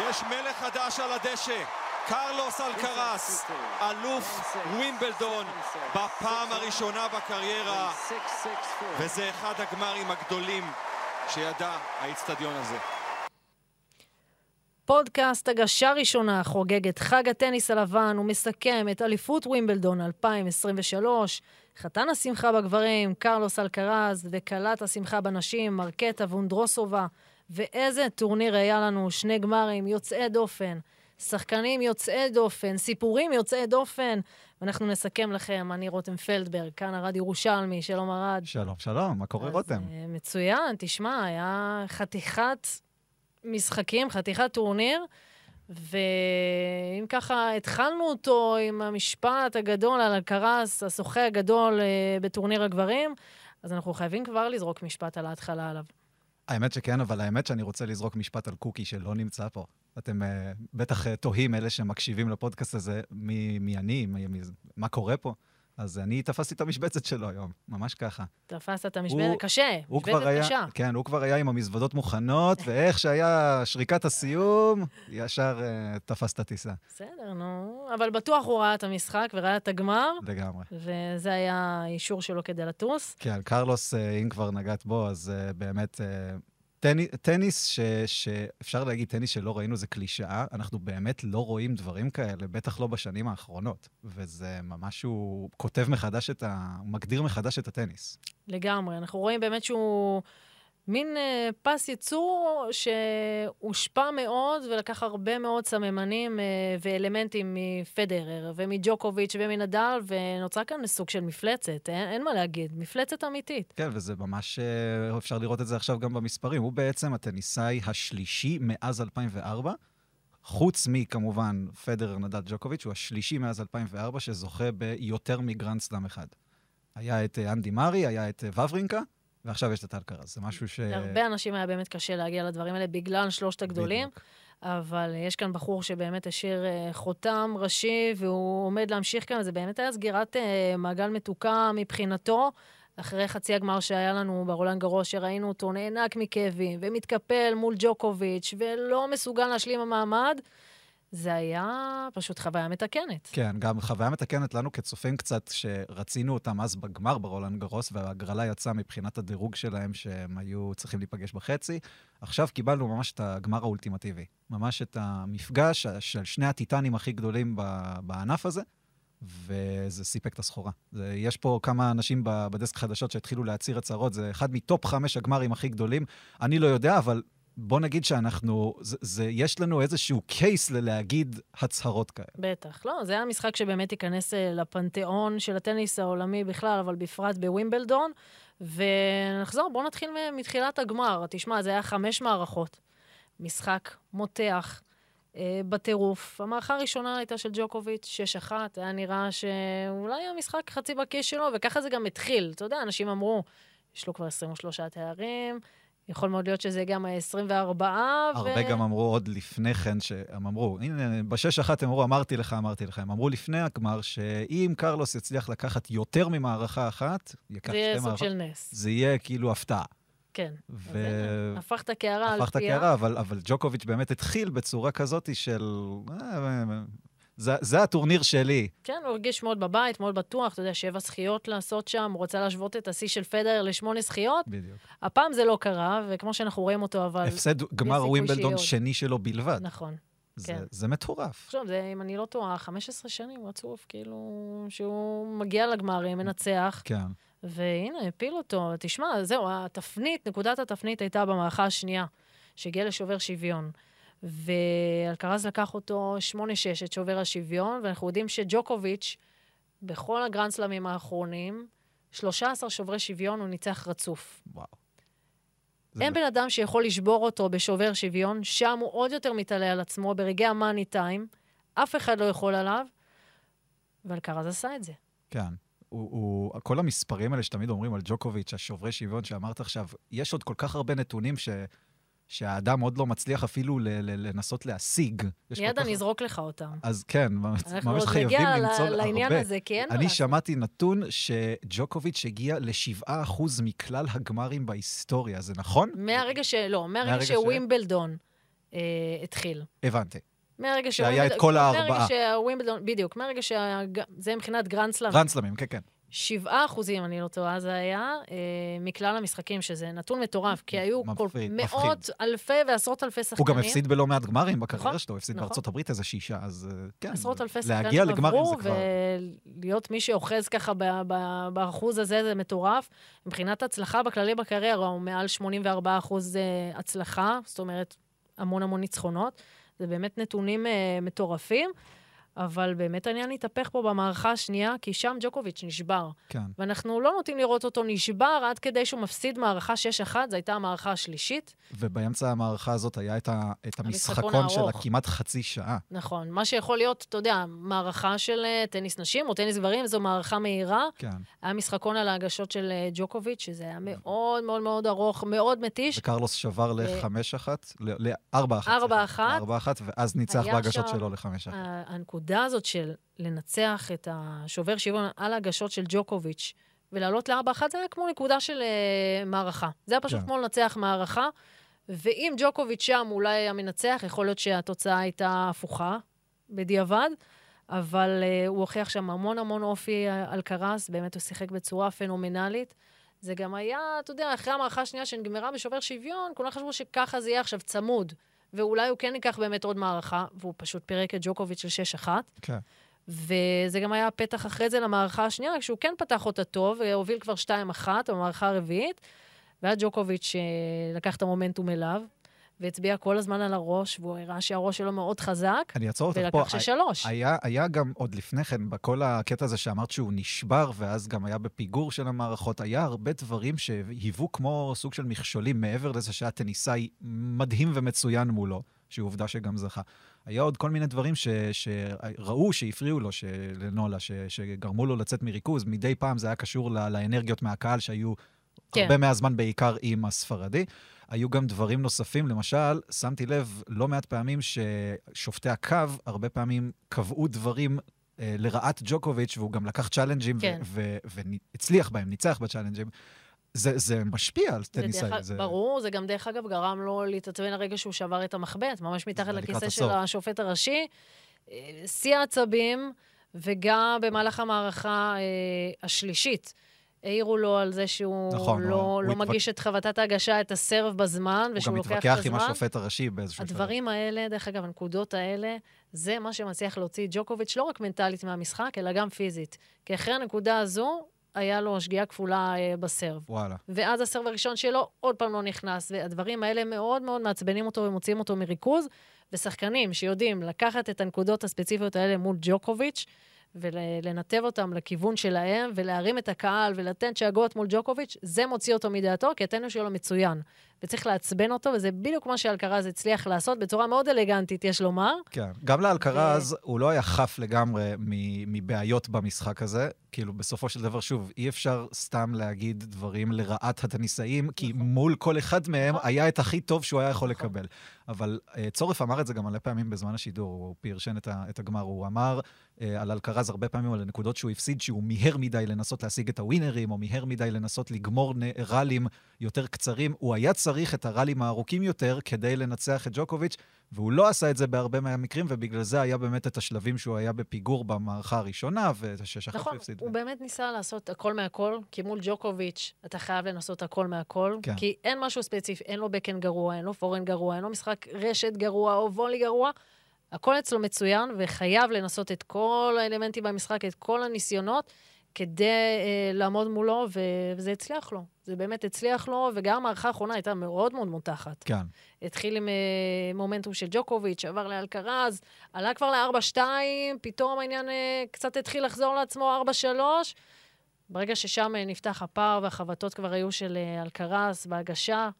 יש מלך חדש על הדשא, קרלוס אלקרס, אלוף ווימבלדון בפעם הראשונה בקריירה, וזה אחד הגמרים הגדולים שידע האיצטדיון הזה. פודקאסט הגשה ראשונה חוגג את חג הטניס הלבן ומסכם את אליפות ווימבלדון 2023, חתן השמחה בגברים, קרלוס אלקרז, וכלת השמחה בנשים, מרקטה וונדרוסובה. ואיזה טורניר היה לנו, שני גמרים יוצאי דופן, שחקנים יוצאי דופן, סיפורים יוצאי דופן. ואנחנו נסכם לכם, אני רותם פלדברג, כאן הרד ירושלמי, שלום ארד. שלום, שלום, מה קורה רותם? אה, מצוין, תשמע, היה חתיכת משחקים, חתיכת טורניר. ואם ככה התחלנו אותו עם המשפט הגדול אלקרס, הזוכה הגדול אה, בטורניר הגברים, אז אנחנו חייבים כבר לזרוק משפט על ההתחלה עליו. האמת שכן, אבל האמת שאני רוצה לזרוק משפט על קוקי שלא נמצא פה. אתם uh, בטח uh, תוהים, אלה שמקשיבים לפודקאסט הזה, מי, מי אני, מי, מי, מה קורה פה. אז אני תפסתי את המשבצת שלו היום, ממש ככה. תפסת את המשבצת, קשה, משבצת היה, קשה. כן, הוא כבר היה עם המזוודות מוכנות, ואיך שהיה שריקת הסיום, ישר uh, תפס את הטיסה. בסדר, נו. אבל בטוח הוא ראה את המשחק וראה את הגמר. לגמרי. וזה היה האישור שלו כדי לטוס. כן, קרלוס, uh, אם כבר נגעת בו, אז uh, באמת... Uh, טני, טניס, ש, שאפשר להגיד טניס שלא ראינו זה קלישאה, אנחנו באמת לא רואים דברים כאלה, בטח לא בשנים האחרונות. וזה ממש, הוא כותב מחדש את ה... הוא מגדיר מחדש את הטניס. לגמרי, אנחנו רואים באמת שהוא... מין אה, פס ייצור שהושפע מאוד ולקח הרבה מאוד סממנים אה, ואלמנטים מפדרר ומג'וקוביץ' ומנדל, ונוצרה כאן סוג של מפלצת, אין, אין מה להגיד, מפלצת אמיתית. כן, וזה ממש, אה, אפשר לראות את זה עכשיו גם במספרים. הוא בעצם הטניסאי השלישי מאז 2004. חוץ מכמובן פדרר, נדל, ג'וקוביץ', הוא השלישי מאז 2004 שזוכה ביותר מגרנד סלאם אחד. היה את אנדי מארי, היה את וברינקה, ועכשיו יש את אלקרז. זה משהו ש... להרבה אנשים היה באמת קשה להגיע לדברים האלה בגלל שלושת הגדולים. בדיוק. אבל יש כאן בחור שבאמת השאיר uh, חותם ראשי, והוא עומד להמשיך כאן, זה באמת היה סגירת uh, מעגל מתוקה מבחינתו. אחרי חצי הגמר שהיה לנו ברולנד גרוס, שראינו אותו נאנק מכאבים, ומתקפל מול ג'וקוביץ', ולא מסוגל להשלים המעמד, זה היה פשוט חוויה מתקנת. כן, גם חוויה מתקנת לנו כצופים קצת, שרצינו אותם אז בגמר ברולנד גרוס, וההגרלה יצאה מבחינת הדירוג שלהם, שהם היו צריכים להיפגש בחצי. עכשיו קיבלנו ממש את הגמר האולטימטיבי. ממש את המפגש של שני הטיטנים הכי גדולים בענף הזה, וזה סיפק את הסחורה. יש פה כמה אנשים בדסק חדשות שהתחילו להצהיר הצהרות, זה אחד מטופ חמש הגמרים הכי גדולים. אני לא יודע, אבל בוא נגיד שאנחנו, זה, זה, יש לנו איזשהו קייס ללהגיד הצהרות כאלה. בטח. לא, זה היה משחק שבאמת ייכנס אה, לפנתיאון של הטניס העולמי בכלל, אבל בפרט בווימבלדון. ונחזור, בואו נתחיל מתחילת הגמר. תשמע, זה היה חמש מערכות. משחק מותח. אה, בטירוף. המערכה הראשונה הייתה של ג'וקוביץ', 6-1, היה נראה שאולי המשחק חצי בכיס שלו, וככה זה גם התחיל. אתה יודע, אנשים אמרו, יש לו כבר 23 תארים, יכול מאוד להיות שזה גם ה-24, ו... הרבה גם אמרו עוד לפני כן, שהם אמרו, הנה, בשש אחת הם אמרו, אמרתי לך, אמרתי לך. הם אמרו לפני הגמר, שאם קרלוס יצליח לקחת יותר ממערכה אחת, ייקח שתי מערכות. זה יהיה סוג של נס. זה יהיה כאילו הפתעה. כן. ו... הפכת קערה על פיה. הפכת קערה, אבל, אבל ג'וקוביץ' באמת התחיל בצורה כזאת של... אה, זה, זה הטורניר שלי. כן, הוא הרגיש מאוד בבית, מאוד בטוח, אתה יודע, שבע זכיות לעשות שם, הוא רוצה להשוות את השיא של פדר לשמונה זכיות. בדיוק. הפעם זה לא קרה, וכמו שאנחנו רואים אותו, אבל... הפסד גמר ווימבלדון שני שלו בלבד. נכון. זה, כן. זה מטורף. עכשיו, זה, אם אני לא טועה, 15 שנים רצוף, כאילו, שהוא מגיע לגמרים, מנצח. כן. והנה, הפיל אותו. תשמע, זהו, התפנית, נקודת התפנית הייתה במערכה השנייה, שהגיעה לשובר שוויון. ואלקרז לקח אותו 8-6 את שובר השוויון, ואנחנו יודעים שג'וקוביץ', בכל הגרנדסלמים האחרונים, 13 שוברי שוויון הוא ניצח רצוף. וואו. אין בן אדם שיכול לשבור אותו בשובר שוויון, שם הוא עוד יותר מתעלה על עצמו, ברגעי המאני טיים, אף אחד לא יכול עליו, ואלקרז עשה את זה. כן. הוא, הוא, כל המספרים האלה שתמיד אומרים על ג'וקוביץ', השוברי שוויון שאמרת עכשיו, יש עוד כל כך הרבה נתונים ש... שהאדם עוד לא מצליח אפילו ל- ל- לנסות להשיג. מיד אני אזרוק לך אותם. אז כן, ממש חייבים למצוא הרבה. אנחנו עוד נגיע לעניין הזה, כי אין מה אני שמעתי נתון שג'וקוביץ' הגיע ל-7% מכלל הגמרים בהיסטוריה, זה נכון? מהרגע ש... לא, מהרגע שווימבלדון אה, התחיל. הבנתי. מהרגע שהיה את כל הארבעה. מהרגע שהווימבלדון, בדיוק, מהרגע שה... זה מבחינת גרנדסלאם. גרנדסלאמים, כן, כן. שבעה אחוזים, אני לא טועה, זה היה, אה, מכלל המשחקים, שזה נתון מטורף, כי היו כל מפחיד, מאות מפחיד. אלפי ועשרות אלפי שחקנים. הוא גם הפסיד בלא מעט גמרים בקריירה נכון, שלו, הפסיד נכון. בארצות הברית איזה שישה, אז אה, כן. עשרות אלפי להגיע שחקנים לגמרים עברו, זה כבר... ולהיות מי שאוחז ככה ב- ב- באחוז הזה, זה מטורף. מבחינת הצלחה בכללי בקריירה, הוא מעל 84 אחוז אה, הצלחה, זאת אומרת, המון המון ניצחונות. זה באמת נתונים אה, מטורפים, אבל באמת העניין התהפך פה במערכה השנייה, כי שם ג'וקוביץ' נשבר. כן. ואנחנו לא נוטים לראות אותו נשבר עד כדי שהוא מפסיד מערכה 6-1, זו הייתה המערכה השלישית. ובאמצע המערכה הזאת היה את, ה, את המשחקון של כמעט חצי שעה. נכון, מה שיכול להיות, אתה יודע, מערכה של אה, טניס נשים או טניס גברים, זו מערכה מהירה. כן. היה משחקון על ההגשות של אה, ג'וקוביץ', שזה היה נכון. מאוד מאוד מאוד ארוך, מאוד מתיש. וקרלוס שבר ל-5-1, ל-4-1. 4-1. 4-1, ואז ניצח בהגשות שלו ל-5-1. העבודה הזאת של לנצח את השובר שוויון על ההגשות של ג'וקוביץ' ולעלות לארבע אחת, זה היה כמו נקודה של uh, מערכה. זה היה פשוט כן. כמו לנצח מערכה, ואם ג'וקוביץ' שם אולי היה מנצח, יכול להיות שהתוצאה הייתה הפוכה, בדיעבד. אבל uh, הוא הוכיח שם המון המון אופי אה, על קרס, באמת הוא שיחק בצורה פנומנלית. זה גם היה, אתה יודע, אחרי המערכה השנייה שנגמרה בשובר שוויון, כולם חשבו שככה זה יהיה עכשיו צמוד. ואולי הוא כן ייקח באמת עוד מערכה, והוא פשוט פירק את ג'וקוביץ' של 6-1. כן. וזה גם היה הפתח אחרי זה למערכה השנייה, כשהוא כן פתח אותה טוב, הוביל כבר 2-1 במערכה הרביעית, ואז ג'וקוביץ' אה, לקח את המומנטום אליו, והצביע כל הזמן על הראש, והוא הראה שהראש שלו מאוד חזק, אני אעצור אותך פה. ולקח ששלוש. היה, היה גם עוד לפני כן, בכל הקטע הזה שאמרת שהוא נשבר, ואז גם היה בפיגור של המערכות, היה הרבה דברים שהיוו כמו סוג של מכשולים, מעבר לזה שהיה טניסאי מדהים ומצוין מולו, שהוא עובדה שגם זכה. היה עוד כל מיני דברים ש, שראו שהפריעו לו, לנולה, ש, שגרמו לו לצאת מריכוז. מדי פעם זה היה קשור ל, לאנרגיות מהקהל שהיו כן. הרבה מהזמן בעיקר עם הספרדי. היו גם דברים נוספים, למשל, שמתי לב לא מעט פעמים ששופטי הקו הרבה פעמים קבעו דברים אה, לרעת ג'וקוביץ', והוא גם לקח צ'אלנג'ים כן. והצליח בהם, ניצח בצ'אלנג'ים. זה, זה משפיע על זה דרך טניסאי. אגב- ברור, זה גם דרך אגב גרם לו להתעצבן הרגע שהוא שבר את המחבט, ממש מתחת זה לכיסא של. השופט הראשי. אה, שיא העצבים, וגם במהלך המערכה אה, השלישית. העירו לו על זה שהוא נכון, לא, הוא- לא הוא מגיש את חבטת ההגשה, את הסרב בזמן, הוא ושהוא גם לוקח את מתווכח הזמן. עם השופט הראשי באיזשהו שלב. הדברים האלה, דרך אגב, הנקודות האלה, זה מה שמצליח להוציא ג'וקוביץ' לא רק מנטלית מהמשחק, אלא גם פיזית. כי אחרי הנקודה הזו, היה לו שגיאה כפולה אה, בסרב. וואלה. ואז הסרב הראשון שלו עוד פעם לא נכנס, והדברים האלה מאוד מאוד מעצבנים אותו ומוציאים אותו מריכוז. ושחקנים שיודעים לקחת את הנקודות הספציפיות האלה מול ג'וקוביץ', ולנתב אותם לכיוון שלהם, ולהרים את הקהל ולתת שאגות מול ג'וקוביץ', זה מוציא אותו מדעתו, כי הטניס שלו מצוין. וצריך לעצבן אותו, וזה בדיוק מה שאלקרז הצליח לעשות בצורה מאוד אלגנטית, יש לומר. כן. גם לאלקרז, הוא לא היה חף לגמרי מ- מבעיות במשחק הזה. כאילו, בסופו של דבר, שוב, אי אפשר סתם להגיד דברים לרעת הטניסאים, כי מול כל אחד מהם נכון. היה את הכי טוב שהוא היה יכול נכון. לקבל. אבל אה, צורף אמר את זה גם מלא פעמים בזמן השידור, הוא פרשן את, הגמר. הוא אמר אה, על אלקרז הרבה פעמים, על הנקודות שהוא הפסיד, שהוא מיהר מדי לנסות להשיג את הווינרים, או מיהר מדי לנסות לגמור ראלים יותר קצרים. הוא היה צריך את הראלים הארוכים יותר כדי לנצח את ג'וקוביץ', והוא לא עשה את זה בהרבה מהמקרים, ובגלל זה היה באמת את השלבים שהוא היה בפיגור במערכה הראשונה, אחת נכון, הפסיד. הוא באמת ניסה לעשות הכל מהכל, כי מול ג'וקוביץ' אתה חייב לנסות הכל מהכל, כן. כי אין משהו ספציפי, אין לו בקן גרוע, אין לו פורן גרוע, אין לו משחק רשת גרוע או וולי גרוע. הכל אצלו מצוין, וחייב לנסות את כל האלמנטים במשחק, את כל הניסיונות, כדי אה, לעמוד מולו, ו- וזה הצליח לו. זה באמת הצליח לו, וגם המערכה האחרונה הייתה מאוד מאוד מותחת. כן. התחיל עם אה, מומנטום של ג'וקוביץ', עבר לאלקרז, עלה כבר ל-4-2, פתאום העניין אה, קצת התחיל לחזור לעצמו 4-3. ברגע ששם אה, נפתח הפער והחבטות כבר היו של אה, אלקרז בהגשה,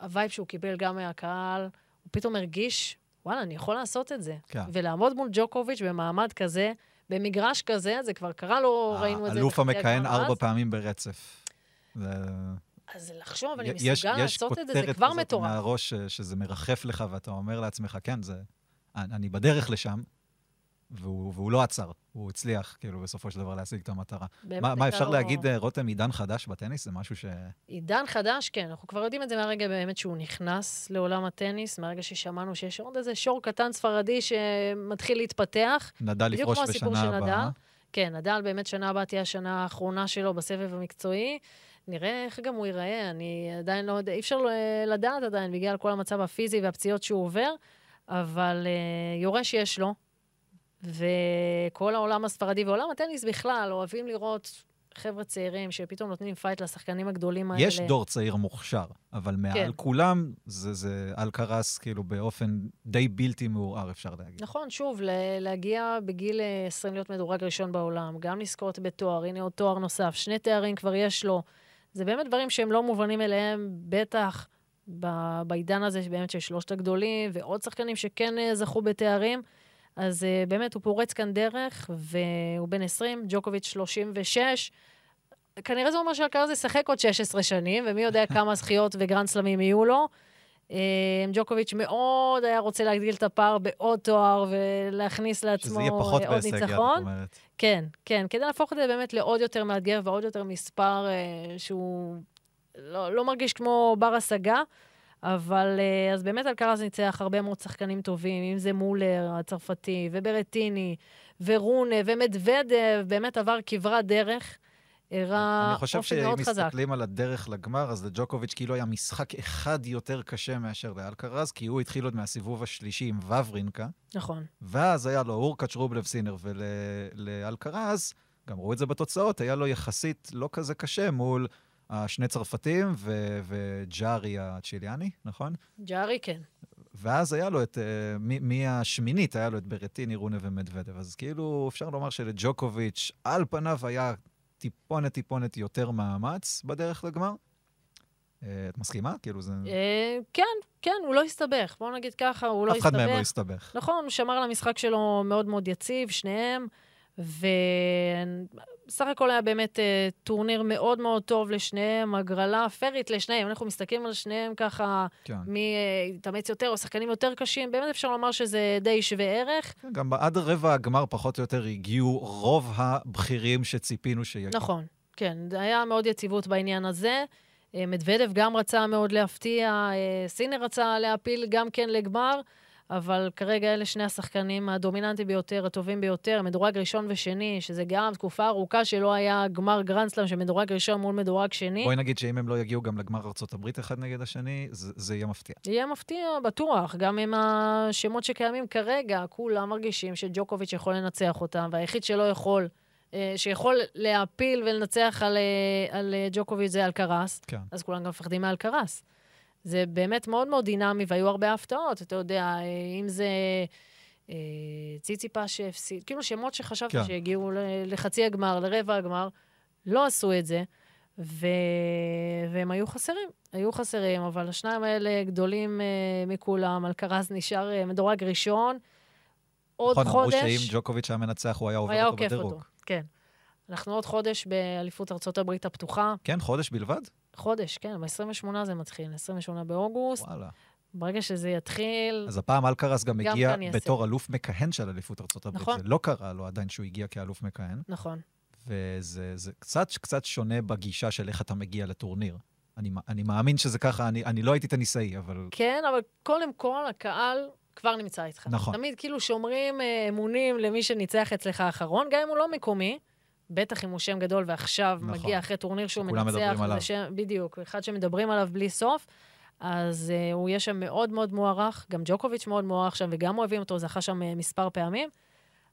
ה vibe שהוא קיבל גם מהקהל, הוא פתאום הרגיש, וואלה, אני יכול לעשות את זה. כן. ולעמוד מול ג'וקוביץ' במעמד כזה, במגרש כזה, זה כבר קרה לו, ראינו את זה. האלוף המכהן ארבע. פעמים ברצף. זה... אז לחשוב, אני יש- מסוגל יש לעשות את זה, זה כותרת כבר כזאת מטורף. מהראש ש- שזה מרחף לך, ואתה אומר לעצמך, כן, זה... אני בדרך לשם. והוא, והוא לא עצר, הוא הצליח, כאילו, בסופו של דבר להשיג את המטרה. באמת מה, אפשר לו- להגיד, אה, רותם, עידן חדש בטניס? זה משהו ש... עידן חדש, כן, אנחנו כבר יודעים את זה מהרגע באמת שהוא נכנס לעולם הטניס, מהרגע ששמענו שיש עוד איזה שור קטן ספרדי שמתחיל להתפתח. נדל לפרוש בשנה הבאה. כן, נדל באמת שנה הבאה תהיה השנה האחרונה שלו בסבב המקצועי. נראה איך גם הוא ייראה, אני עדיין לא יודע, אי אפשר אה, לדעת עדיין בגלל כל המצב הפיזי והפציעות שהוא עובר, אבל אה, יורש יש לו, וכל העולם הספרדי ועולם הטניס בכלל אוהבים לראות חבר'ה צעירים שפתאום נותנים fight לשחקנים הגדולים האלה. יש דור צעיר מוכשר, אבל מעל כן. כולם זה, זה אלקרס, כאילו, באופן די בלתי מעורער, אפשר להגיד. נכון, שוב, להגיע בגיל אה, 20 להיות מדורג ראשון בעולם, גם לזכות בתואר, הנה עוד תואר נוסף, שני תארים כבר יש לו. זה באמת דברים שהם לא מובנים מאליהם, בטח ב- בעידן הזה באמת של שלושת הגדולים, ועוד שחקנים שכן אה, זכו בתארים. אז אה, באמת, הוא פורץ כאן דרך, והוא בן 20, ג'וקוביץ' 36. כנראה זה אומר שאלקרז ישחק עוד 16 שנים, ומי יודע כמה זכיות וגרנד-סלמים יהיו לו. אה, ג'וקוביץ' מאוד היה רוצה להגדיל את הפער בעוד תואר ולהכניס לעצמו שזה יהיה פחות אה, עוד בהישג את ניצחון. אומרת. כן, כן, כדי להפוך את זה באמת לעוד יותר מאתגר ועוד יותר מספר שהוא לא, לא מרגיש כמו בר השגה, אבל אה, אז באמת אלקרז ניצח הרבה מאוד שחקנים טובים, אם זה מולר הצרפתי, וברטיני, ורונה, ומדוודב, באמת עבר כברת דרך. הראה אני חושב אופי שאם מאוד חזק. מסתכלים על הדרך לגמר, אז לג'וקוביץ' כאילו היה משחק אחד יותר קשה מאשר לאלקרז, כי הוא התחיל עוד מהסיבוב השלישי עם וברינקה, נכון. ואז היה לו אורקאץ' רובלב סינר, ולאלקרז, גם ראו את זה בתוצאות, היה לו יחסית לא כזה קשה מול השני צרפתים ו- וג'ארי הצ'יליאני, נכון? ג'ארי, כן. ואז היה לו את, אה, מהשמינית היה לו את ברטיני, רונה ומדוודב. אז כאילו, אפשר לומר שלג'וקוביץ', על פניו היה טיפונת טיפונת יותר מאמץ בדרך לגמר. אה, את מסכימה? כאילו זה... אה, כן, כן, הוא לא הסתבך. בואו נגיד ככה, הוא לא אף אחד הסתבך. מהם לא הסתבך. נכון, הוא שמר על המשחק שלו מאוד מאוד יציב, שניהם, ובסך הכל היה באמת אה, טורניר מאוד מאוד טוב לשניהם, הגרלה פיירית לשניהם. אנחנו מסתכלים על שניהם ככה, כן. מי אה, התאמץ יותר או שחקנים יותר קשים, באמת אפשר לומר שזה די שווה ערך. כן, גם עד רבע הגמר פחות או יותר הגיעו רוב הבכירים שציפינו שיגיעו. נכון, כן, היה מאוד יציבות בעניין הזה. אה, מדוודב גם רצה מאוד להפתיע, אה, סינר רצה להפיל גם כן לגמר, אבל כרגע אלה שני השחקנים הדומיננטיים ביותר, הטובים ביותר, מדורג ראשון ושני, שזה גם תקופה ארוכה שלא היה גמר גרנדסלאם של מדורג ראשון מול מדורג שני. בואי נגיד שאם הם לא יגיעו גם לגמר ארה"ב אחד נגד השני, זה, זה יהיה מפתיע. יהיה מפתיע, בטוח, גם עם השמות שקיימים כרגע, כולם מרגישים שג'וקוביץ' יכול לנצח אותם, והיחיד שלא יכול, אה, שיכול להפיל ולנצח על, אה, על אה, ג'וקוביץ' זה אלקרס, כן. אז כולם גם מפחדים מאלקרס. זה באמת מאוד מאוד דינמי, והיו הרבה הפתעות, אתה יודע, אה, אם זה אה, ציציפה שהפסיד, כאילו שמות שחשבת כן. שהגיעו לחצי הגמר, לרבע הגמר, לא עשו את זה, ו... והם היו חסרים, היו חסרים, אבל השניים האלה גדולים אה, מכולם, אלקרז נשאר אה, מדורג ראשון. עוד נכון, אמרו חודש, שאם ג'וקוביץ' היה מנצח, הוא היה עובר היה אותו עוקף בדירוג. אותו. כן. אנחנו עוד חודש באליפות ארצות הברית הפתוחה. כן, חודש בלבד? חודש, כן, ב-28 זה מתחיל, 28 באוגוסט. וואלה. ברגע שזה יתחיל, אז הפעם אלקרס גם גם הגיע. בתור אלוף מכהן של אליפות ארה"ב. נכון. זה לא קרה לו עדיין שהוא הגיע כאלוף מכהן, נכון. וזה זה קצת, קצת שונה בגישה של איך אתה מגיע לטורניר. אני, אני מאמין שזה ככה, אני, אני לא הייתי טניסאי, אבל כן, אבל קודם כל, הקהל כבר נמצא איתך. נכון. תמיד כאילו שומרים אה, אמונים למי שניצח אצלך האחרון, גם אם הוא לא מקומי, בטח אם הוא שם גדול ועכשיו נכון. מגיע אחרי טורניר שהוא מנצח. מדברים וזה עליו. שם, בדיוק, אחד שמדברים עליו בלי סוף. אז uh, הוא יהיה שם מאוד מאוד מוערך, גם ג'וקוביץ' מאוד מוערך שם, וגם אוהבים אותו, זכה שם uh, מספר פעמים,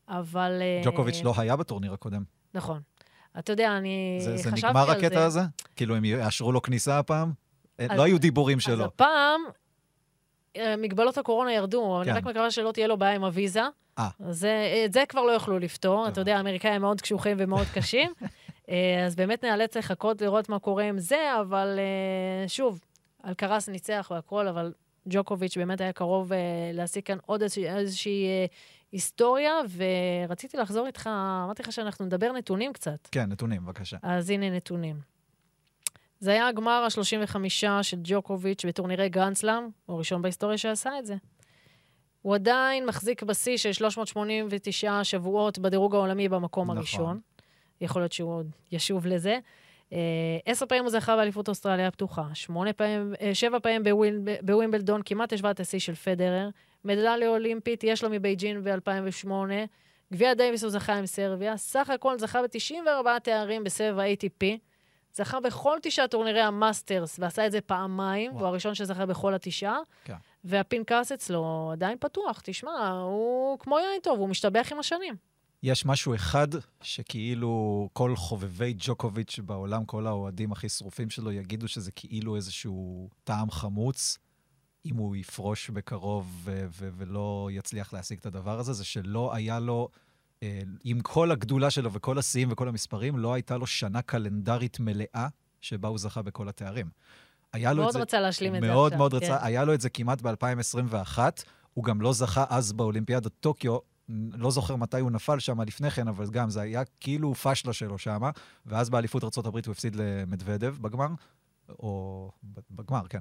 אבל... uh, ג'וקוביץ' לא היה בטורניר הקודם. נכון. אתה יודע, אני זה, זה חשבתי נגמר על הקטע זה. הזה? כאילו, הם יאשרו לו כניסה הפעם? אז- לא היו דיבורים אז שלו. הפעם, אה, מגבלות הקורונה ירדו, אני כן. רק מקווה שלא תהיה לו בעיה עם הוויזה. אה. זה, את זה כבר לא יוכלו לפתור. אתה. יודע, האמריקאים מאוד קשוחים ומאוד קשים. אה, אז באמת נאלץ לחכות לראות מה קורה עם זה, אבל אה, שוב, אלקרס ניצח והכול, אבל ג'וקוביץ' באמת היה קרוב אה, להשיג כאן עוד איזושהי, איזושהי אה, היסטוריה, ורציתי לחזור איתך, אמרתי לך שאנחנו נדבר נתונים קצת. כן, נתונים, בבקשה. אז הנה נתונים. זה היה הגמר ה-35 של ג'וקוביץ' בטורנירי גרנדסלאם, הוא הראשון בהיסטוריה שעשה את זה. הוא עדיין מחזיק בשיא של 389 שבועות בדירוג העולמי במקום נכון. הראשון. יכול להיות שהוא עוד ישוב לזה. אה, עשר פעמים הוא זכה באליפות אוסטרליה הפתוחה, שמונה פעמים, אה, שבע פעמים בווימבלדון, כמעט השווה את השיא של פדרר. מדליה אולימפית יש לו מבייג'ין ב-2008. גביע דייוויס הוא זכה עם סרביה. סך הכל זכה ב-94 תארים בסבב ה-ATP. זכה בכל תשעה טורנירי המאסטרס, ועשה את זה פעמיים, וואו. והוא הראשון שזכה בכל התשעה. כן. והפנקס אצלו עדיין פתוח. תשמע, הוא כמו יין טוב, הוא משתבח עם השנים. יש משהו אחד שכאילו כל חובבי ג'וקוביץ' בעולם, כל האוהדים הכי שרופים שלו, יגידו שזה כאילו איזשהו טעם חמוץ, אם הוא יפרוש בקרוב ו- ו- ולא יצליח להשיג את הדבר הזה, זה שלא היה לו, עם כל הגדולה שלו וכל השיאים וכל המספרים, לא הייתה לו שנה קלנדרית מלאה שבה הוא זכה בכל התארים. היה לו את מאוד זה... רצה להשלים את זה מאוד עכשיו. מאוד כן. רצה, היה לו את זה כמעט ב-2021, הוא גם לא זכה אז באולימפיאדת טוקיו, לא זוכר מתי הוא נפל שם לפני כן, אבל גם זה היה כאילו פשלה שלו שם, ואז באליפות ארה"ב הוא הפסיד למדוודב בגמר, או בגמר, כן.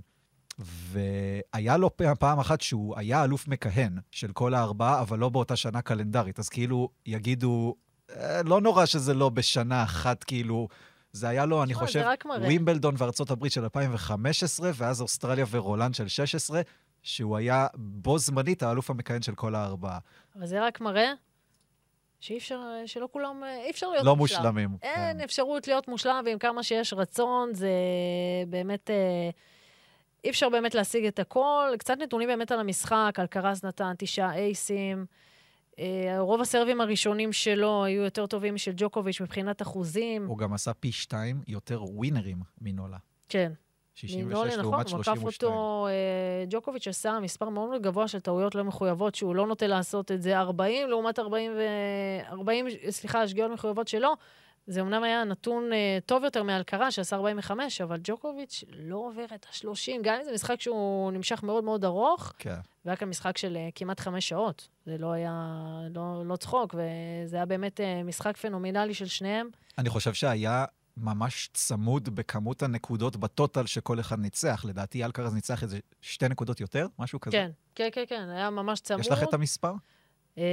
והיה לו פעם, פעם אחת שהוא היה אלוף מכהן של כל הארבעה, אבל לא באותה שנה קלנדרית, אז כאילו יגידו, "אה, לא נורא שזה לא בשנה אחת, כאילו... זה היה לו, אני חושב. ווימבלדון וארצות הברית של 2015, ואז אוסטרליה ורולנד של 16, שהוא היה בו זמנית האלוף המכהן של כל הארבעה. אבל זה רק מראה שאי אפשר, שלא כולם, אי אפשר להיות לא מושלם. מושלמים. אין כן. אפשרות להיות מושלם, ועם כמה שיש רצון, זה באמת... אה, אי אפשר באמת להשיג את הכל. קצת נתונים באמת על המשחק, על קרז נתן תשעה אייסים. אה, רוב הסרבים הראשונים שלו היו יותר טובים משל ג'וקוביץ' מבחינת אחוזים. הוא גם עשה פי שתיים יותר ווינרים מנולה. כן. 66 מינולי, נכון, לעומת הוא עקף 32. אותו, אה, ג'וקוביץ' עשה מספר מאוד מאוד גבוה של טעויות לא מחויבות, שהוא לא נוטה לעשות את זה 40 לעומת 40, ו... 40 סליחה, שגיאות מחויבות שלו. זה אמנם היה נתון אה, טוב יותר מאלקרה, שעשה 45, אבל ג'וקוביץ' לא עובר את ה-30, גם אם זה משחק שהוא נמשך מאוד מאוד ארוך, כן. והיה כאן משחק של אה, כמעט חמש שעות. זה לא היה, לא, לא צחוק, וזה היה באמת אה, משחק פנומנלי של שניהם. אני חושב שהיה ממש צמוד בכמות הנקודות בטוטל שכל אחד ניצח. לדעתי אלקרז ניצח איזה שתי נקודות יותר, משהו כזה. כן, כן, כן, כן, היה ממש צמוד. יש לך את המספר? אה,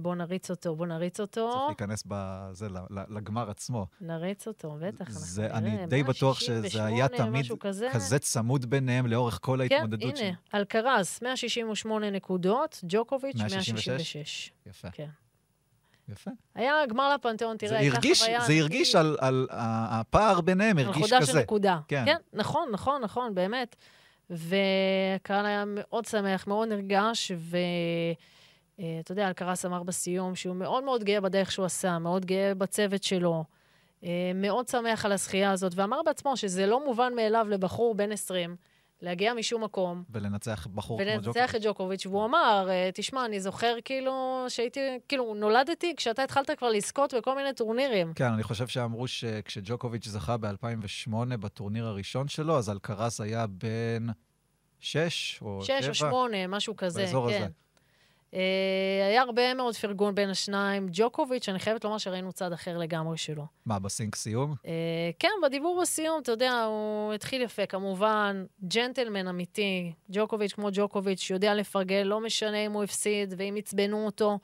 בוא נריץ אותו, בוא נריץ אותו. צריך להיכנס בזה, לגמר עצמו. נריץ אותו, בטח. אנחנו זה, נראה, אני די בטוח שזה 168, היה תמיד כזה. כזה צמוד ביניהם לאורך כל כן, ההתמודדות הנה, אלקרז, 168 נקודות, ג'וקוביץ', 166? 166. יפה. כן. יפה. היה גמר לפנתיאון, תראה, הייתה חוויה... זה. הרגיש על, על הפער ביניהם, הרגיש נקודה של כזה. נקודה. כן. כן, נכון, נכון, נכון, באמת. והקהל היה מאוד שמח, מאוד נרגש, ואתה יודע, אלקרס אמר בסיום שהוא מאוד מאוד גאה בדרך שהוא עשה, מאוד גאה בצוות שלו, אה, מאוד שמח על הזכייה הזאת, ואמר בעצמו שזה לא מובן מאליו לבחור בן 20 להגיע משום מקום ולנצח בחור כמו ולנצח ג'וקוביץ'. את ג'וקוביץ', והוא אמר, אה, תשמע, אני זוכר כאילו שהייתי, כאילו, נולדתי כשאתה התחלת כבר לזכות בכל מיני טורנירים. כן, אני חושב שאמרו שכשג'וקוביץ' זכה ב-2008 בטורניר הראשון שלו, אז אלקרס היה בן שש או שבע. שש או שמונה, משהו כזה, באזור כן. הזה. אה, היה הרבה מאוד פרגון בין השניים. ג'וקוביץ', אני חייבת לומר שראינו צד אחר לגמרי שלו. מה, בסינק סיום? אה, כן, בדיבור בסיום, אתה יודע, הוא התחיל יפה, כמובן, ג'נטלמן אמיתי. ג'וקוביץ' כמו ג'וקוביץ', יודע לפרגן, לא משנה אם הוא הפסיד ואם עצבנו אותו,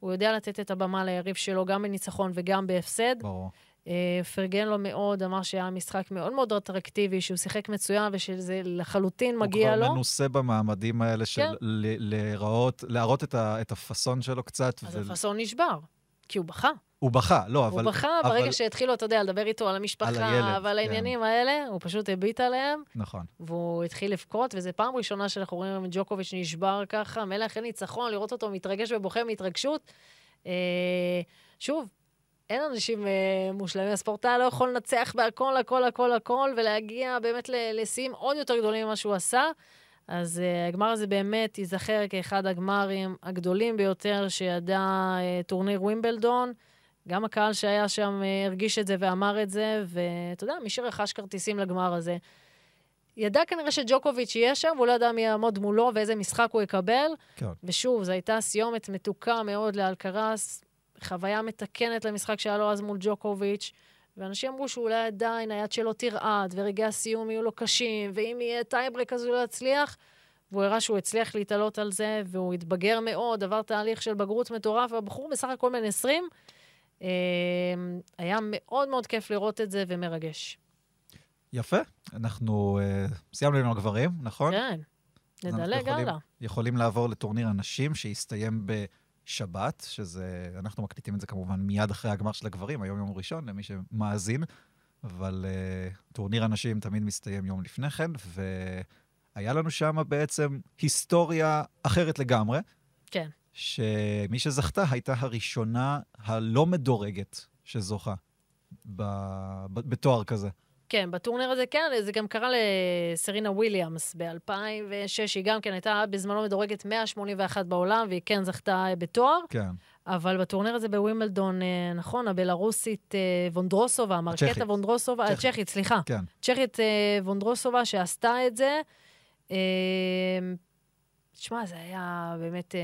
הוא יודע לתת את הבמה ליריב שלו, גם בניצחון וגם בהפסד. ברור. אה, פרגן לו מאוד, אמר שהיה משחק מאוד מאוד אטרקטיבי, שהוא שיחק מצוין ושזה לחלוטין מגיע הוא לו. כבר מנוסה במעמדים האלה של כן. ל- להיראות, להראות את ה- את הפאסון שלו קצת. אז ו- הפאסון נשבר, כי הוא בכה. הוא בכה, לא, אבל... הוא בכה אבל- ברגע שהתחילו, אתה יודע, לדבר איתו על המשפחה על הילד, ועל כן. העניינים האלה, הוא פשוט הביט עליהם, נכון. והוא התחיל לבכות, וזו פעם ראשונה שאנחנו רואים את ג'וקוביץ' נשבר ככה, מילא אחרי ניצחון, לראות אותו מתרגש ובוכה מהתרגשות. אה, שוב, אין אנשים אה, מושלמים, הספורטאי לא יכול לנצח בהכל, הכל, הכל, הכל, ולהגיע באמת לשיאים עוד יותר גדולים ממה שהוא עשה. אז אה, הגמר הזה באמת ייזכר כאחד הגמרים הגדולים ביותר שידע אה, טורניר ווימבלדון. גם הקהל שהיה שם אה, הרגיש את זה ואמר את זה, ואתה יודע, מי שרכש כרטיסים לגמר הזה, ידע כנראה שג'וקוביץ' יהיה שם, והוא לא ידע מי יעמוד מולו ואיזה משחק הוא יקבל. כן. ושוב, זו הייתה סיומת מתוקה מאוד לאלקרס, חוויה מתקנת למשחק שהיה לו אז מול ג'וקוביץ', ואנשים אמרו שאולי עדיין היד שלו תרעד, ורגעי הסיום יהיו לו קשים, ואם יהיה טייברק אז הוא לא יצליח. והוא הראה שהוא הצליח להתעלות על זה, והוא התבגר מאוד, עבר תהליך של בגרות מטורף, והבחור בסך הכל בן 20. אה, היה מאוד מאוד כיף לראות את זה ומרגש. יפה. אנחנו uh, סיימנו עם הגברים, נכון? כן. נדלג הלאה. יכולים לעבור לטורניר הנשים שהסתיים בשבת, שזה, אנחנו מקליטים את זה כמובן מיד אחרי הגמר של הגברים, היום יום ראשון, למי שמאזין, אבל uh, טורניר הנשים תמיד מסתיים יום לפני כן, והיה לנו שם בעצם היסטוריה אחרת לגמרי. כן. שמי שזכתה הייתה הראשונה הלא מדורגת שזוכה ב... ב... בתואר כזה. כן, בטורניר הזה כן, זה גם קרה לסרינה וויליאמס ב-2006, היא גם כן הייתה בזמנו מדורגת 181 בעולם, והיא כן זכתה בתואר. כן. אבל בטורניר הזה בווימבלדון, אה, נכון, הבלארוסית אה, וונדרוסובה, מרקטה וונדרוסובה, הצ'כית, סליחה. כן. צ'כית אה, וונדרוסובה שעשתה את זה. תשמע, זה היה באמת אה,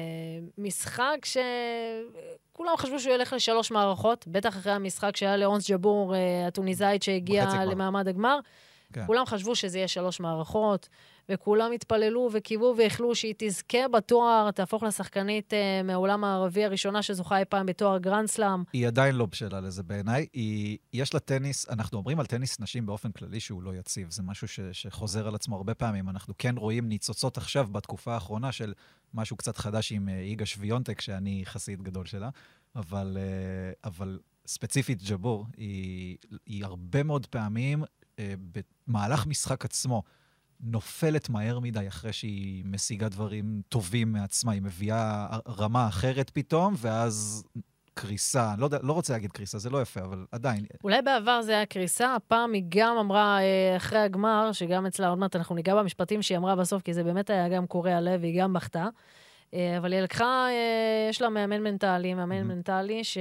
משחק שכולם חשבו שהוא ילך לשלוש מערכות, בטח אחרי המשחק שהיה לאונס ג'בור, אה, הטוניסאית שהגיעה למעמד הגמר. כן. כולם חשבו שזה יהיה שלוש מערכות. וכולם התפללו וקיוו ואיחלו שהיא תזכה בתואר, תהפוך לשחקנית אה, מהעולם הערבי הראשונה שזוכה אי פעם בתואר גרנד סלאם. היא עדיין לא בשלה לזה בעיניי. יש לה טניס, אנחנו אומרים על טניס נשים באופן כללי שהוא לא יציב. זה משהו ש, שחוזר על עצמו הרבה פעמים. אנחנו כן רואים ניצוצות עכשיו, בתקופה האחרונה, של משהו קצת חדש עם איגה אה, שוויונטק, שאני חסיד גדול שלה, אבל, uh, אבל ספציפית ג'בור, היא, היא הרבה מאוד פעמים, uh, במהלך משחק עצמו, נופלת מהר מדי אחרי שהיא משיגה דברים טובים מעצמה. היא מביאה רמה אחרת פתאום, ואז קריסה. לא, לא רוצה להגיד קריסה, זה לא יפה, אבל עדיין. אולי בעבר זה היה קריסה, הפעם היא גם אמרה אה, אחרי הגמר, שגם אצלה עוד מעט אנחנו ניגע במשפטים שהיא אמרה בסוף, כי זה באמת היה גם קורע לב, והיא גם בכתה. אה, אבל היא לקחה, אה, יש לה מאמן מנטלי, מאמן mm-hmm. מנטלי, ש...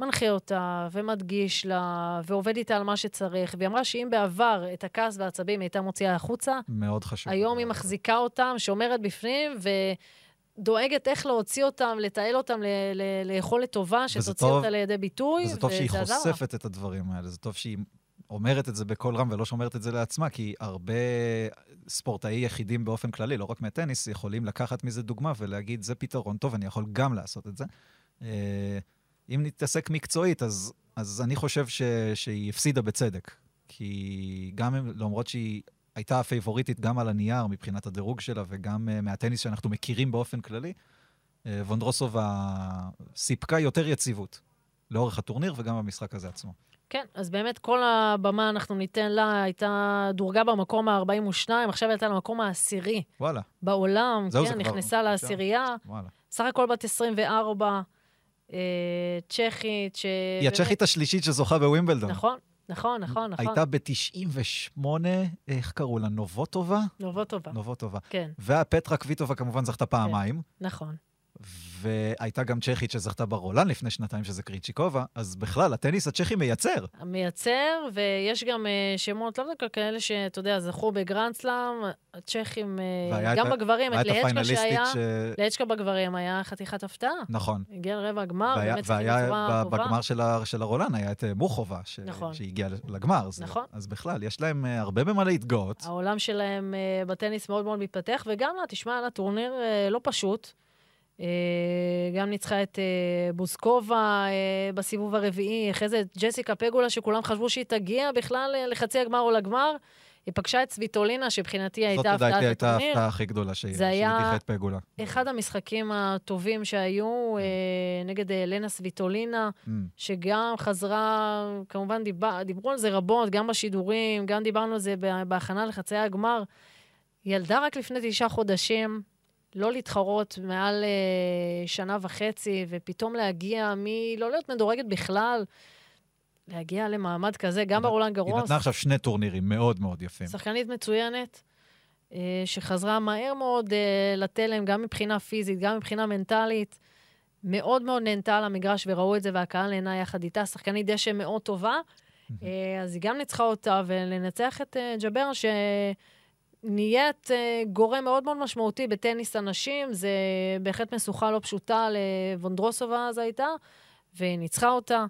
מנחה אותה ומדגיש לה ועובד איתה על מה שצריך. והיא אמרה שאם בעבר את הכעס והעצבים היא הייתה מוציאה החוצה, מאוד חשוב. היום היא מחזיקה אותם, שומרת בפנים, ודואגת איך להוציא אותם, לתעל אותם ליכולת טובה, שתוציא אותה לידי ביטוי. וזה טוב שהיא חושפת את הדברים האלה, זה טוב שהיא אומרת את זה בקול רם ולא שומרת את זה לעצמה, כי הרבה ספורטאי יחידים באופן כללי, לא רק מהטניס, יכולים לקחת מזה דוגמה ולהגיד, זה פתרון טוב, אני יכול גם לעשות את זה. אה, אם נתעסק מקצועית, אז, אז אני חושב ש, שהיא הפסידה בצדק. כי גם למרות שהיא הייתה הפייבוריטית גם על הנייר מבחינת הדירוג שלה וגם uh, מהטניס שאנחנו מכירים באופן כללי, uh, וונדרוסובה סיפקה יותר יציבות לאורך הטורניר וגם במשחק הזה עצמו. כן, אז באמת כל הבמה אנחנו ניתן לה, הייתה דורגה במקום ה-42, עכשיו הייתה למקום העשירי. וואלה. בעולם, כן, נכנסה לעשירייה. וואלה. סך הכל בת 24. אה, צ'כית, ש... היא הצ'כית השלישית שזוכה בווימבלדון. נכון, נכון, נכון, נכון. הייתה ב-98, איך קראו לה? נובוטובה? נובוטובה. נובוטובה. כן. והפטרה קוויטובה כמובן זכתה פעמיים. כן, נכון. והייתה גם צ'כית שזכתה ברולן לפני שנתיים, שזה קריצ'יקובה, אז בכלל, הטניס הצ'כי מייצר. מייצר, ויש גם uh, שמות, לא דווקא כאלה שאתה יודע, זכו בגרנדסלאם, הצ'כים, uh, גם בגברים, את לאצ'קה שהיה, ש... לאצ'קה בגברים היה חתיכת הפתעה. נכון. הגיע לרבע הגמר, והיה, באמת טובה. בגמר של, של הרולן היה את אה, מוכובה, ש... נכון. שהגיע לגמר. זה, נכון. אז בכלל, יש להם הרבה במה להתגאות. העולם שלהם בטניס מאוד מאוד מתפתח, וגם, תשמע, על הטורניר לא פשוט. אה, גם ניצחה את אה, בוסקובה אה, בסיבוב הרביעי, אחרי זה ג'סיקה פגולה, שכולם חשבו שהיא תגיע בכלל לחצי הגמר או לגמר. היא פגשה את סוויטולינה, שבחינתי הייתה הפתעת הטורניר. זאת לדעתי הייתה ההפתעה הכי גדולה שהיא הדיחה את פגולה. אחד המשחקים הטובים שהיו כן. נגד לנה סוויטולינה, mm. שגם חזרה, כמובן דיבר, דיברו על זה רבות, גם בשידורים, גם דיברנו על זה בהכנה לחצי הגמר. ילדה רק לפני תשעה חודשים, לא להתחרות מעל אה, שנה וחצי, ופתאום להגיע מלא להיות מדורגת בכלל, להגיע למעמד כזה, גם ברולנד גרוס. היא נתנה עכשיו שני טורנירים מאוד מאוד יפים. שחקנית מצוינת, אה, שחזרה מהר מאוד אה, לתלם, גם מבחינה פיזית, גם מבחינה מנטלית. מאוד מאוד נהנתה על המגרש וראו את זה, והקהל נהנה יחד איתה. שחקנית דשא מאוד טובה. אה, אז היא גם ניצחה אותה, ולנצח את אה, ג'בר, ש... נהיית uh, גורם מאוד מאוד משמעותי בטניס הנשים, זה בהחלט משוכה לא פשוטה לוונדרוסובה אז הייתה, והיא ניצחה אותה.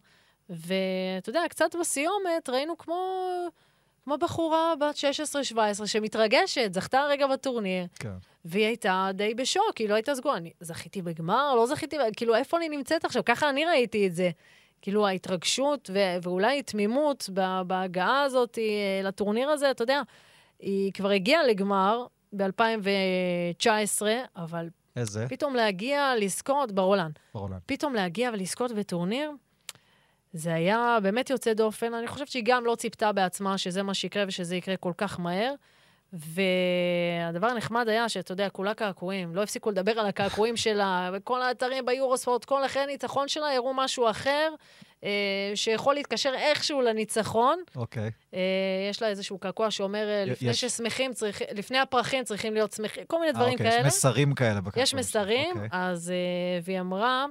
ואתה יודע, קצת בסיומת ראינו כמו, כמו בחורה בת 16-17 שמתרגשת, זכתה רגע בטורניר, כן. והיא הייתה די בשוק, היא לא הייתה סגורה. אני זכיתי בגמר, לא זכיתי, כאילו, איפה אני נמצאת עכשיו? ככה אני ראיתי את זה. כאילו, ההתרגשות ו- ואולי תמימות בהגעה הזאת אה, לטורניר הזה, אתה יודע, היא כבר הגיעה לגמר ב-2019, אבל איזה? פתאום להגיע, לזכות ברולנד. ברולנד. פתאום להגיע ולזכות בטורניר, זה היה באמת יוצא דופן. אני חושבת שהיא גם לא ציפתה בעצמה שזה מה שיקרה ושזה יקרה כל כך מהר. והדבר הנחמד היה שאתה יודע, כולה קעקועים, לא הפסיקו לדבר על הקעקועים שלה, וכל האתרים ביורוספורט, כל אחרי הניצחון שלה הראו משהו אחר, אה, שיכול להתקשר איכשהו לניצחון. אוקיי. אה, יש לה איזשהו קעקוע שאומר, אה, לפני יש- ששמחים, צריך, לפני הפרחים צריכים להיות שמחים, כל מיני דברים אה, אוקיי, כאלה. יש מסרים כאלה בקעקועים. יש מסרים, אוקיי. אז... אה, והיא אמרה,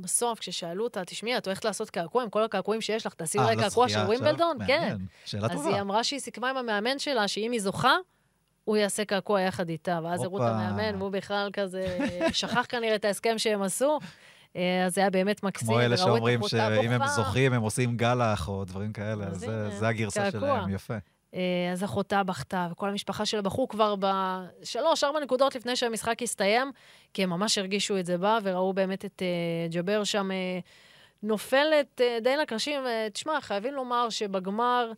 בסוף, כששאלו אותה, תשמעי, את הולכת לעשות קעקוע עם כל הקעקועים שיש לך, תעשי אה, אולי קעקוע של? ווימבלדון? כן. שאלה אז טובה. היא אמרה שהיא סיכמה עם המאמן שלה, שאם היא זוכה, הוא יעשה קעקוע יחד איתה. ואז הראו את. המאמן, והוא בכלל כזה, שכח כנראה את ההסכם שהם עשו. אה, אז זה היה באמת מקסים, כמו אלה שאומרים שאם הם. זוכים, הם עושים גלח או דברים כאלה, אז אז זה- זה הגרסה קעקוע. שלהם, יפה. אה, אז אחותה בכתה, וכל המשפחה שלה בכו כבר בשלוש, ארבע נקודות לפני שהמשחק הסתיים, כי הם ממש הרגישו את זה בה, וראו באמת את אה, ג'אבר שם אה, נופלת די לקרשים. תשמע, חייבים לומר שבגמר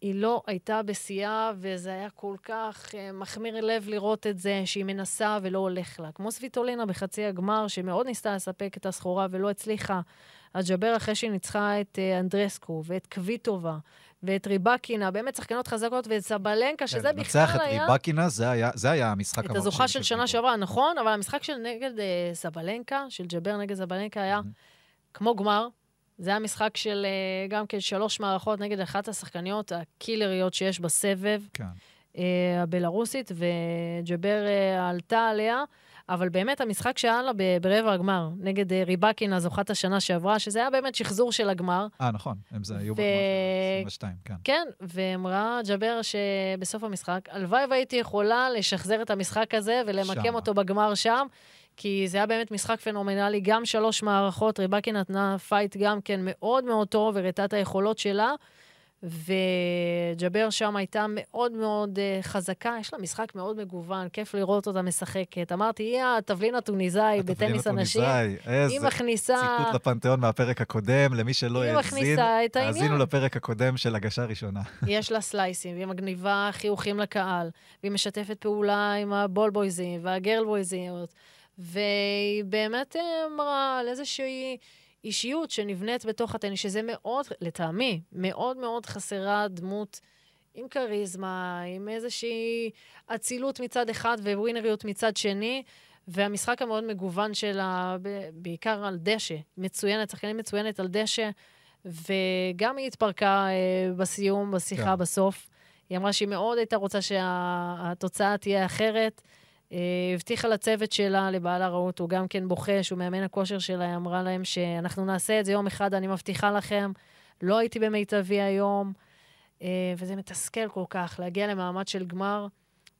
היא לא הייתה בשיאה, וזה היה כל כך מחמיר לב לראות את זה, שהיא מנסה ולא הולך לה. כמו סוויטולינה בחצי הגמר, שמאוד ניסתה לספק את הסחורה ולא הצליחה. אז ג'אבר, אחרי שהיא ניצחה את אנדרסקו ואת קוויטובה, ואת ריבקינה, באמת שחקנות חזקות, ואת סבלנקה, שזה כן, בכלל לנצח את היה... ריבקינה, זה היה- זה היה המשחק את המרשים הזוכה של שנה. שעברה, נכון, אבל המשחק של נגד אה, סבלנקה, של ג'אבר נגד סבלנקה, היה כמו גמר. זה היה משחק של אה, גם כן שלוש מערכות נגד אחת השחקניות הקילריות שיש בסבב, כן. אה, הבלארוסית, וג'אבר אה, עלתה עליה. אבל באמת, המשחק שהיה לה ברבע הגמר, נגד אה, ריבקינה, זוכת השנה שעברה, שזה היה באמת שחזור של הגמר, אה, נכון, הם זה היו ו- בגמר של 22, כן. כן, ואמרה ג'אבר שבסוף המשחק, הלוואי והייתי יכולה לשחזר את המשחק הזה ולמקם שמה. אותו בגמר שם, כי זה היה באמת משחק פנומנלי, גם שלוש מערכות, ריבקינה נתנה fight גם כן מאוד מאוד טוב, הראתה את היכולות שלה, וג'אבר שם הייתה מאוד מאוד אה, חזקה, יש לה משחק מאוד מגוון, כיף לראות אותה משחקת. אמרתי, היא התבלין הטוניסאי התבלין בטניס הנשים. הטוניסאי, איזה היא מכניסה... ציטוט לפנתיאון מהפרק הקודם, למי שלא האזין. האזינו לפרק הקודם של הגשה ראשונה. יש לה סלייסים, והיא מגניבה חיוכים לקהל, והיא משתפת פעולה עם הבולבויזים והגרל בויזיות, והיא באמת אה, אמרה על איזושהי אישיות שנבנית בתוך הטניס, שזה מאוד, לטעמי, מאוד מאוד חסרה דמות עם כריזמה, עם איזושהי אצילות מצד אחד וווינריות מצד שני. והמשחק המאוד מגוון שלה, בעיקר על דשא, מצוינת, שחקנית מצוינת על דשא, וגם היא התפרקה אה, בסיום, בשיחה כן. בסוף. היא אמרה שהיא מאוד הייתה רוצה שהתוצאה תהיה אחרת. אה, הבטיחה לצוות שלה, לבעלה רעות, הוא גם כן בוכה, שהוא מאמן הכושר שלה, היא אמרה להם שאנחנו נעשה את זה יום אחד, אני מבטיחה לכם. לא הייתי במיטבי היום, אה, וזה מתסכל כל כך להגיע למעמד של גמר.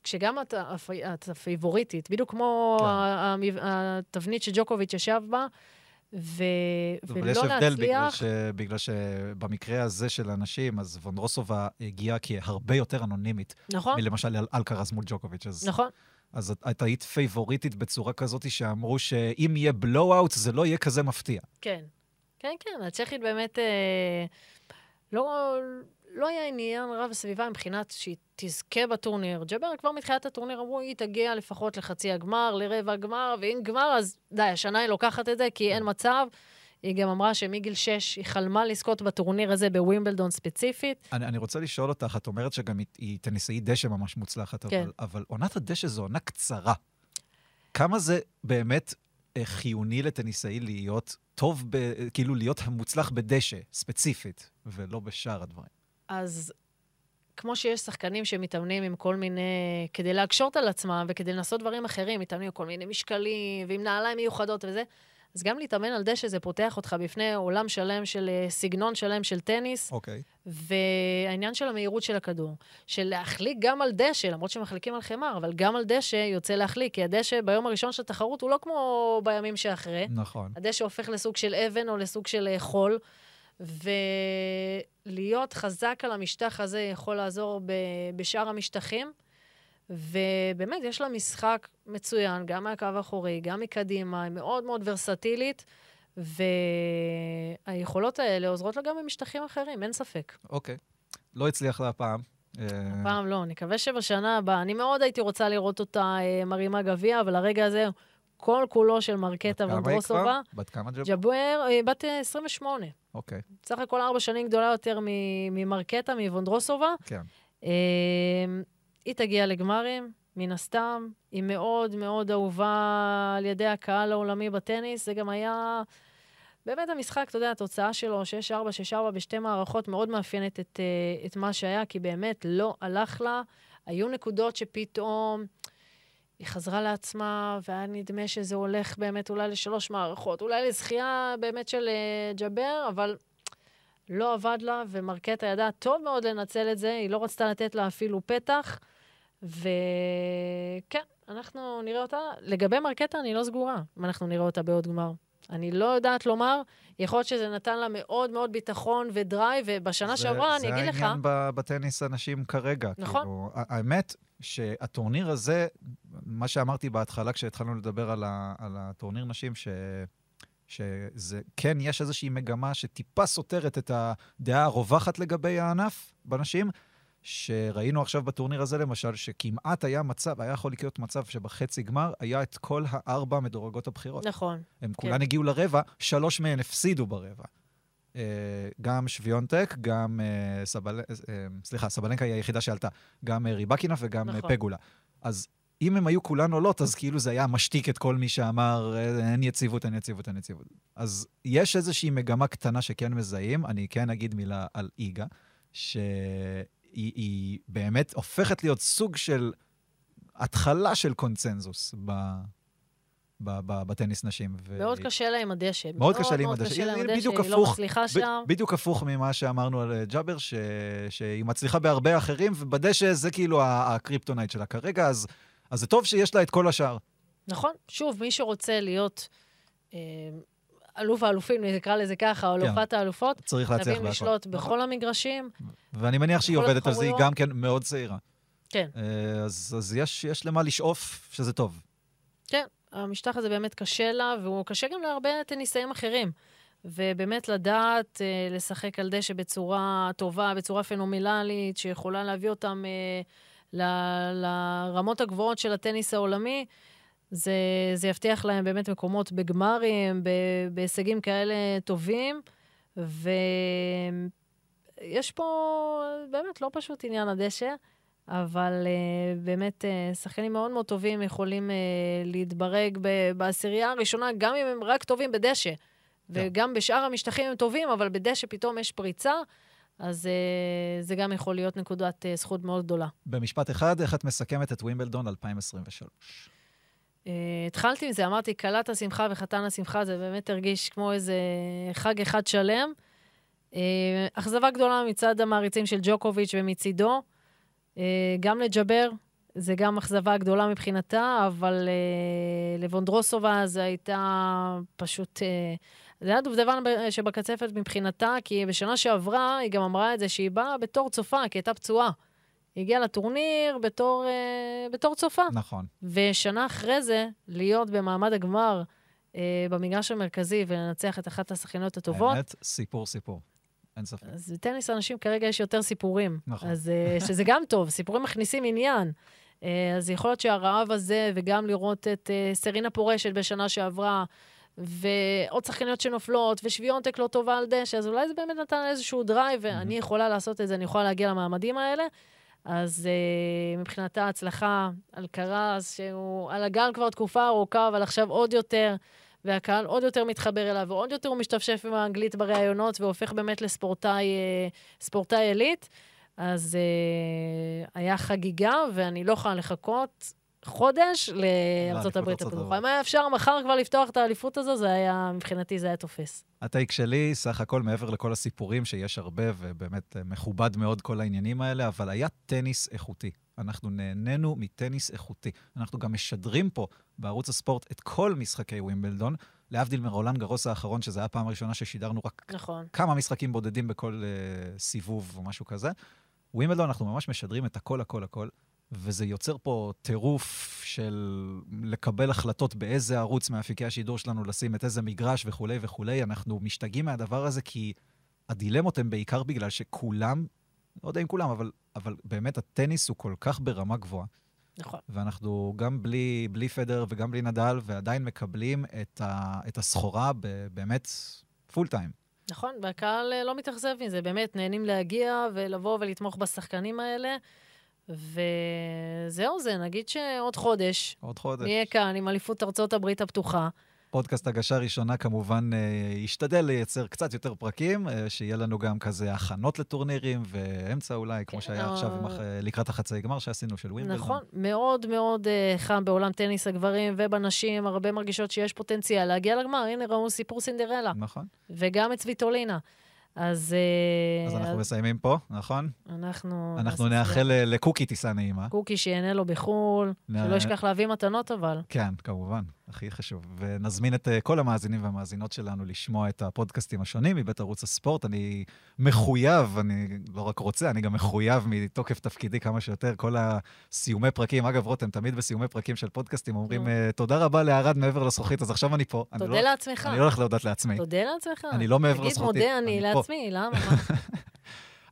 כשגם את, את הפייבוריטית, בדיוק כמו כן. התבנית שג'וקוביץ' ישב בה, ו... אבל ולא יש הבדל בגלל, להצליח... ש... בגלל שבמקרה הזה של הנשים, אז וונדרוסובה הגיעה כהרבה יותר אנונימית נכון, מלמשל אל- אלקרז מול ג'וקוביץ'. אז, נכון. אז את, את היית פייבוריטית בצורה כזאת שאמרו שאם יהיה בלואו-אוט זה לא יהיה כזה מפתיע. כן. כן, כן, הצ'כית באמת אה, לא, לא היה עניין רב סביבה מבחינת שהיא תזכה בטורניר. ג'אבר כבר מתחילת הטורניר אמרו, היא תגיע לפחות לחצי הגמר, לרבע הגמר, ואם גמר, אז די, השנה היא לוקחת את זה, כי אין מצב. היא גם אמרה שמגיל 6 היא חלמה לזכות בטורניר הזה בווימבלדון ספציפית. אני, אני רוצה לשאול אותך, את אומרת שגם היא, היא טניסאית דשא ממש מוצלחת, כן. אבל, אבל עונת הדשא זו עונה קצרה. כמה זה באמת אה, חיוני לטניסאי להיות טוב, ב, כאילו להיות המוצלח בדשא, ספציפית, ולא בשאר הדברים? אז כמו שיש שחקנים שמתאמנים עם כל מיני, כדי להקשות על עצמם וכדי לנסות דברים אחרים, מתאמנים עם כל מיני משקלים ועם נעליים מיוחדות וזה, אז גם להתאמן על דשא זה פותח אותך בפני עולם שלם של אה, סגנון שלם של טניס, אוקיי. והעניין של המהירות של הכדור, של להחליק גם על דשא, למרות שמחליקים על חמר, אבל גם על דשא יוצא להחליק, כי הדשא ביום הראשון של התחרות הוא לא כמו בימים שאחרי. נכון. הדשא הופך לסוג של אבן או לסוג של אה, חול, ולהיות חזק על המשטח הזה יכול לעזור ב, בשאר המשטחים. ובאמת, יש לה משחק מצוין, גם מהקו האחורי, גם מקדימה, היא מאוד מאוד ורסטילית, והיכולות האלה עוזרות לה גם במשטחים אחרים, אין ספק. אוקיי. לא הצליח לה הפעם. אה, הפעם לא, נקווה שבשנה הבאה. אני מאוד הייתי רוצה לראות אותה אה, מרימה גביע, אבל הרגע הזה, כל כולו של מרקטה ונדרוסובה. בת כמה? ג'אבר, אה, בת 28. אוקיי. בסך הכל ארבע שנים גדולה יותר ממרקטה, מוונדרוסובה. כן. היא תגיע לגמרים, מן הסתם. היא מאוד מאוד אהובה על ידי הקהל העולמי בטניס. זה גם היה... באמת המשחק, אתה יודע, התוצאה שלו, 6-4, 6-4 בשתי מערכות, מאוד מאפיינת את, uh, את מה שהיה, כי באמת לא הלך לה. היו נקודות שפתאום היא חזרה לעצמה, והיה נדמה שזה הולך באמת אולי לשלוש מערכות, אולי לזכייה באמת של uh, ג'אבר, אבל לא עבד לה, ומרקטה ידעה טוב מאוד לנצל את זה, היא לא רצתה לתת לה אפילו פתח, וכן, אנחנו נראה אותה. לגבי מרקטה, אני לא סגורה אם אנחנו נראה אותה בעוד גמר. אני לא יודעת לומר, יכול להיות שזה נתן לה מאוד מאוד ביטחון ו drive, ובשנה שעברה, אני אגיד לך... זה העניין בטניס הנשים כרגע. נכון. כאילו, האמת שהטורניר הזה, מה שאמרתי בהתחלה כשהתחלנו לדבר על, ה, על הטורניר נשים, ש... שזה כן, יש איזושהי מגמה שטיפה סותרת את הדעה הרווחת לגבי הענף בנשים, שראינו עכשיו בטורניר הזה, למשל, שכמעט היה מצב, היה יכול לקרות מצב שבחצי גמר היה את כל הארבע מדורגות הבחירות. נכון. הם כן. כולן הגיעו לרבע, שלוש מהן הפסידו ברבע. Uh, גם שוויונטק, גם uh, סבל... uh, סליחה, סבלנקה היא היחידה שעלתה, גם ריבקינף וגם נכון. פגולה. אז אם הם היו כולן עולות, אז כאילו זה היה משתיק את כל מי שאמר, אין יציבות, אין יציבות, אין יציבות. אז יש איזושהי מגמה קטנה שכן מזהים, אני כן אגיד מילה על איגה, ש... היא, היא באמת הופכת להיות סוג של התחלה של קונצנזוס ב, ב, ב, בטניס נשים. מאוד ו... קשה לה עם הדשא. מאוד, מאוד קשה לה עם הדשא. היא, היא לא מצליחה שם. בדיוק הפוך ממה שאמרנו על אה, ג'אבר, ש... שהיא מצליחה בהרבה אחרים, ובדשא זה כאילו ה kryptonite שלה כרגע, אז, אז זה טוב שיש לה את כל השאר. נכון. שוב, מי שרוצה להיות... אה, אלוף האלופים, נקרא לזה ככה, או כן. אלופת האלופות. צריך להצליח בהכל. לשלוט בכל המגרשים. ואני מניח שהיא עובדת על זה, היא גם כן מאוד צעירה. כן. אה, אז, אז יש, יש למה לשאוף שזה טוב. כן, המשטח הזה באמת קשה לה, והוא קשה גם להרבה טניסאים אחרים. ובאמת לדעת אה, לשחק על דשא בצורה טובה, בצורה פנומללית, שיכולה להביא אותם אה, ל, לרמות הגבוהות של הטניס העולמי, זה, זה יבטיח להם באמת מקומות בגמרים, בהישגים כאלה טובים, ויש פה באמת לא פשוט עניין הדשא, אבל uh, באמת uh, שחקנים מאוד מאוד טובים יכולים uh, להתברג בעשירייה הראשונה, גם אם הם רק טובים בדשא. כן. וגם בשאר המשטחים הם טובים, אבל בדשא פתאום יש פריצה. אז uh, זה גם יכול להיות נקודת uh, זכות מאוד גדולה. במשפט אחד, איך את מסכמת את ווימבלדון 2023? Uh, התחלתי עם זה, אמרתי, כלת השמחה וחתן השמחה, זה באמת הרגיש כמו איזה חג אחד שלם. Uh, אכזבה גדולה מצד המעריצים של ג'וקוביץ' ומצידו. Uh, גם לג'אבר, זה גם אכזבה גדולה מבחינתה, אבל uh, לבונדרוסובה זה הייתה פשוט... Uh, זה היה דובדבן שבקצפת מבחינתה, כי בשנה שעברה היא גם אמרה את זה שהיא באה בתור צופה, כי הייתה פצועה. היא הגיעה לטורניר בתור, אה, בתור צופה. נכון. ושנה אחרי זה, להיות במעמד הגמר אה, במגרש המרכזי ולנצח את אחת השחקניות הטובות. האמת, סיפור סיפור. אין ספק. אז בטניס הנשים כרגע יש יותר סיפורים. נכון. אז אה, שזה גם טוב, סיפורים מכניסים עניין. אה, אז יכול להיות שהרעב הזה, וגם לראות את אה, סרינה פורשת בשנה שעברה, ועוד שחקניות שנופלות, ושוויונטק לא טובה על דשא, אז אולי זה באמת נתן איזשהו drive, ואני יכולה לעשות את זה, אני יכולה להגיע למעמדים האלה. אז אה, מבחינתה הצלחה אלקרז, שהוא על הגל כבר תקופה ארוכה, אבל עכשיו עוד יותר, והקהל עוד יותר מתחבר אליו, ועוד יותר הוא משתפשף עם האנגלית בראיונות, והופך באמת לספורטאי ספורטאי עילית. אז uh, היה חגיגה, ואני לא יכולה לחכות חודש לארה"ב הפתוחה. אם היה אפשר מחר כבר לפתוח את האליפות הזו, זה היה, מבחינתי זה היה תופס. הטייק שלי, סך הכל, מעבר לכל הסיפורים, שיש הרבה, ובאמת אה, מכובד מאוד כל העניינים האלה, אבל היה טניס איכותי. אנחנו נהנינו מטניס איכותי. אנחנו גם משדרים פה בערוץ הספורט את כל משחקי ווימבלדון, להבדיל מרולנד גרוס האחרון, שזו הייתה הפעם הראשונה ששידרנו רק נכון. כמה משחקים בודדים בכל uh, סיבוב או משהו כזה. ווימבלדון, אנחנו ממש משדרים את הכל, הכל, הכל, וזה יוצר פה טירוף של לקבל החלטות באיזה ערוץ מאפיקי השידור שלנו לשים את איזה מגרש וכולי וכולי. אנחנו משתגעים מהדבר הזה כי הדילמות הן בעיקר בגלל שכולם, לא יודע אם כולם, אבל, אבל באמת הטניס הוא כל כך ברמה גבוהה. נכון. ואנחנו גם בלי, בלי פדר וגם בלי נדל, ועדיין מקבלים את, ה, את הסחורה ב, באמת פול טיים. נכון, והקהל אה, לא מתאכזב מזה, באמת, נהנים להגיע ולבוא ולתמוך בשחקנים האלה. וזהו זה, נגיד שעוד חודש. עוד חודש. נהיה כאן עם אליפות ארצות הברית הפתוחה. פודקאסט הגשה ראשונה כמובן אה, ישתדל לייצר קצת יותר פרקים, אה, שיהיה לנו גם כזה הכנות לטורנירים, ואמצע אולי, כמו כן, שהיה אה, עכשיו עם הח- לקראת החצי גמר שעשינו של ווימבלדון. נכון, מאוד מאוד אה, חם בעולם טניס הגברים ובנשים, הרבה מרגישות שיש פוטנציאל להגיע לגמר. הנה, ראו סיפור סינדרלה, נכון. וגם את סוויטולינה. אז... אה, אז אנחנו מסיימים פה, נכון? אנחנו... אנחנו נאחל אה, לקוקי טיסה נעימה. קוקי שיהנה לו בחו"ל, שלא ישכח להביא מתנות אבל. כן, כמובן, הכי חשוב. ונזמין את אה, כל המאזינים והמאזינות שלנו לשמוע את הפודקאסטים השונים מבית ערוץ הספורט. אני מחויב, אני לא רק רוצה, אני גם מחויב מתוקף תפקידי כמה שיותר. כל הסיומי פרקים, אגב, רותם, תמיד בסיומי פרקים של פודקאסטים אומרים. אה, תודה רבה לערד מעבר לזכוכית, אז עכשיו אני פה. תודה לא- לעצמך. אני לא הולך להודות לעצמי. תודה לעצמך. אני לא מעבר תגיד, לזכותי, מודה אני אני פה. לעצמי, למה? מה?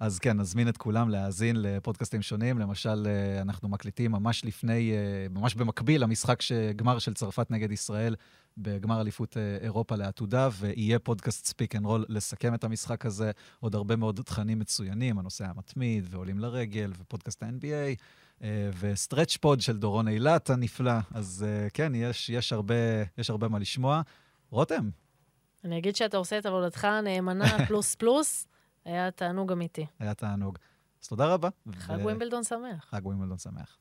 אז כן, נזמין את כולם להאזין לפודקאסטים שונים. למשל, אה, אנחנו מקליטים ממש לפני, אה, ממש במקביל למשחק גמר של צרפת נגד ישראל בגמר אליפות אה, אירופה לעתודה, ויהיה פודקאסט Pick and Roll לסכם את המשחק הזה. עוד הרבה מאוד תכנים מצוינים, הנושא המתמיד, ועולים לרגל, ופודקאסט ה-NBA, ו Stretch Four של דורון אילת הנפלא. אז כן, יש, יש, הרבה, יש הרבה מה לשמוע. רותם, אני אגיד שאתה עושה את עבודתך נאמנה פלוס פלוס, היה תענוג אמיתי. היה תענוג. אז תודה רבה. חג ו- ווימבלדון שמח. חג ווימבלדון שמח.